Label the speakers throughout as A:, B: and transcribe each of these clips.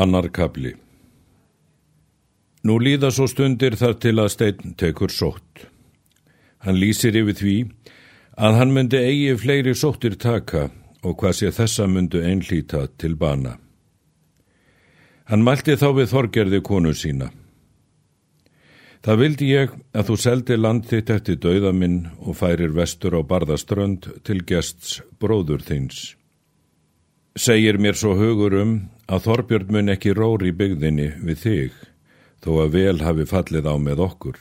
A: Annar kabli Nú líða svo stundir þar til að stein tekur sótt. Hann lýsir yfir því að hann myndi eigi fleiri sóttir taka og hvað sé þessa myndu einlýta til bana. Hann mælti þá við þorgerði konu sína. Það vildi ég að þú seldi land þitt eftir dauða minn og færir vestur á barðaströnd til gests bróður þins. Segir mér svo hugur um að Þorbjörn mun ekki róri byggðinni við þig, þó að vel hafi fallið á með okkur.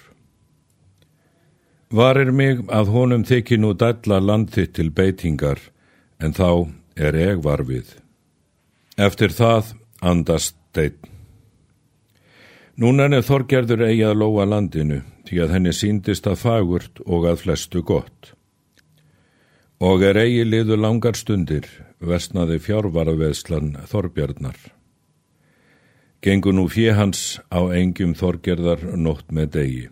A: Varir mig að honum þykir nú dælla land þitt til beitingar, en þá er ég varfið. Eftir það andast steinn. Núna er Þorgerður eigi að lóa landinu, því að henni síndist að fagurt og að flestu gott. Og er eigi liðu langar stundir, vestnaði fjárvaraveðslan Þorbjarnar. Gengur nú fjehans á engjum Þorgerðar nótt með degi.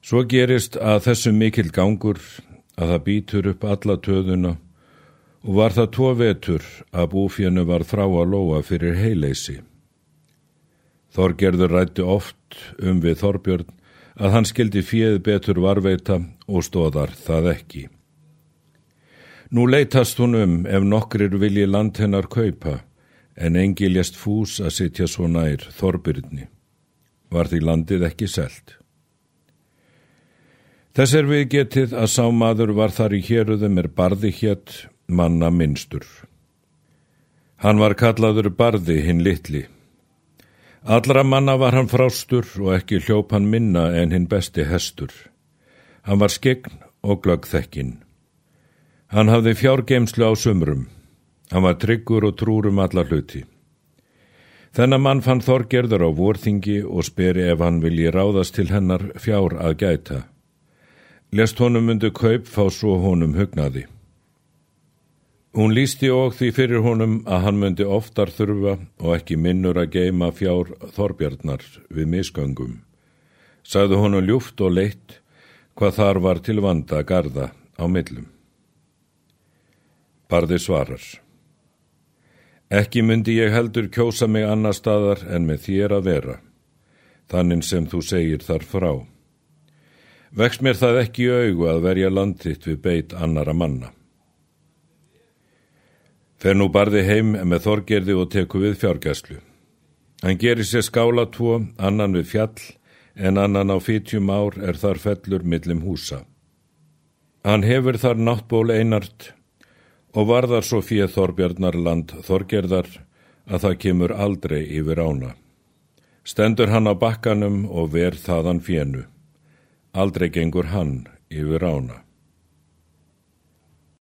A: Svo gerist að þessu mikil gangur að það býtur upp alla töðuna og var það tvo vetur að búfjönu var frá að lóa fyrir heileysi. Þorgerður rætti oft um við Þorbjörn að hann skildi fjöð betur varveita og stóðar það ekki. Nú leytast hún um ef nokkrir vilji land hennar kaupa en engi lést fús að sitja svo nær Þorbjörni. Var því landið ekki selt. Þess er við getið að sámaður var þar í héruðum er barði hétt manna minnstur. Hann var kallaður barði hinn litli. Allra manna var hann frástur og ekki hljóp hann minna en hinn besti hestur. Hann var skegn og glöggþekkin. Hann hafði fjárgeimslu á sumrum. Hann var tryggur og trúrum alla hluti. Þennan mann fann Þorgerður á vorþingi og speri ef hann vilji ráðast til hennar fjár að gæta. Lest honum undir kaup fá svo honum hugnaði. Hún lísti og því fyrir honum að hann myndi oftar þurfa og ekki minnur að geima fjár Þorbjarnar við misgöngum. Sagði honum ljúft og leitt hvað þar var til vanda að garda á millum. Barði svarar. Ekki myndi ég heldur kjósa mig annar staðar en með þér að vera, þannig sem þú segir þar frá. Vex mér það ekki í augu að verja landitt við beit annara manna. Fer nú barði heim með þorgerði og teku við fjárgæslu. Hann gerir sér skála tvo, annan við fjall, en annan á fítjum ár er þar fellur millim húsa. Hann hefur þar náttból einart og varðar svo fyrir Þorbjarnarland Þorgerðar að það kemur aldrei yfir ána. Stendur hann á bakkanum og ver þaðan fjennu. Aldrei gengur hann yfir ána.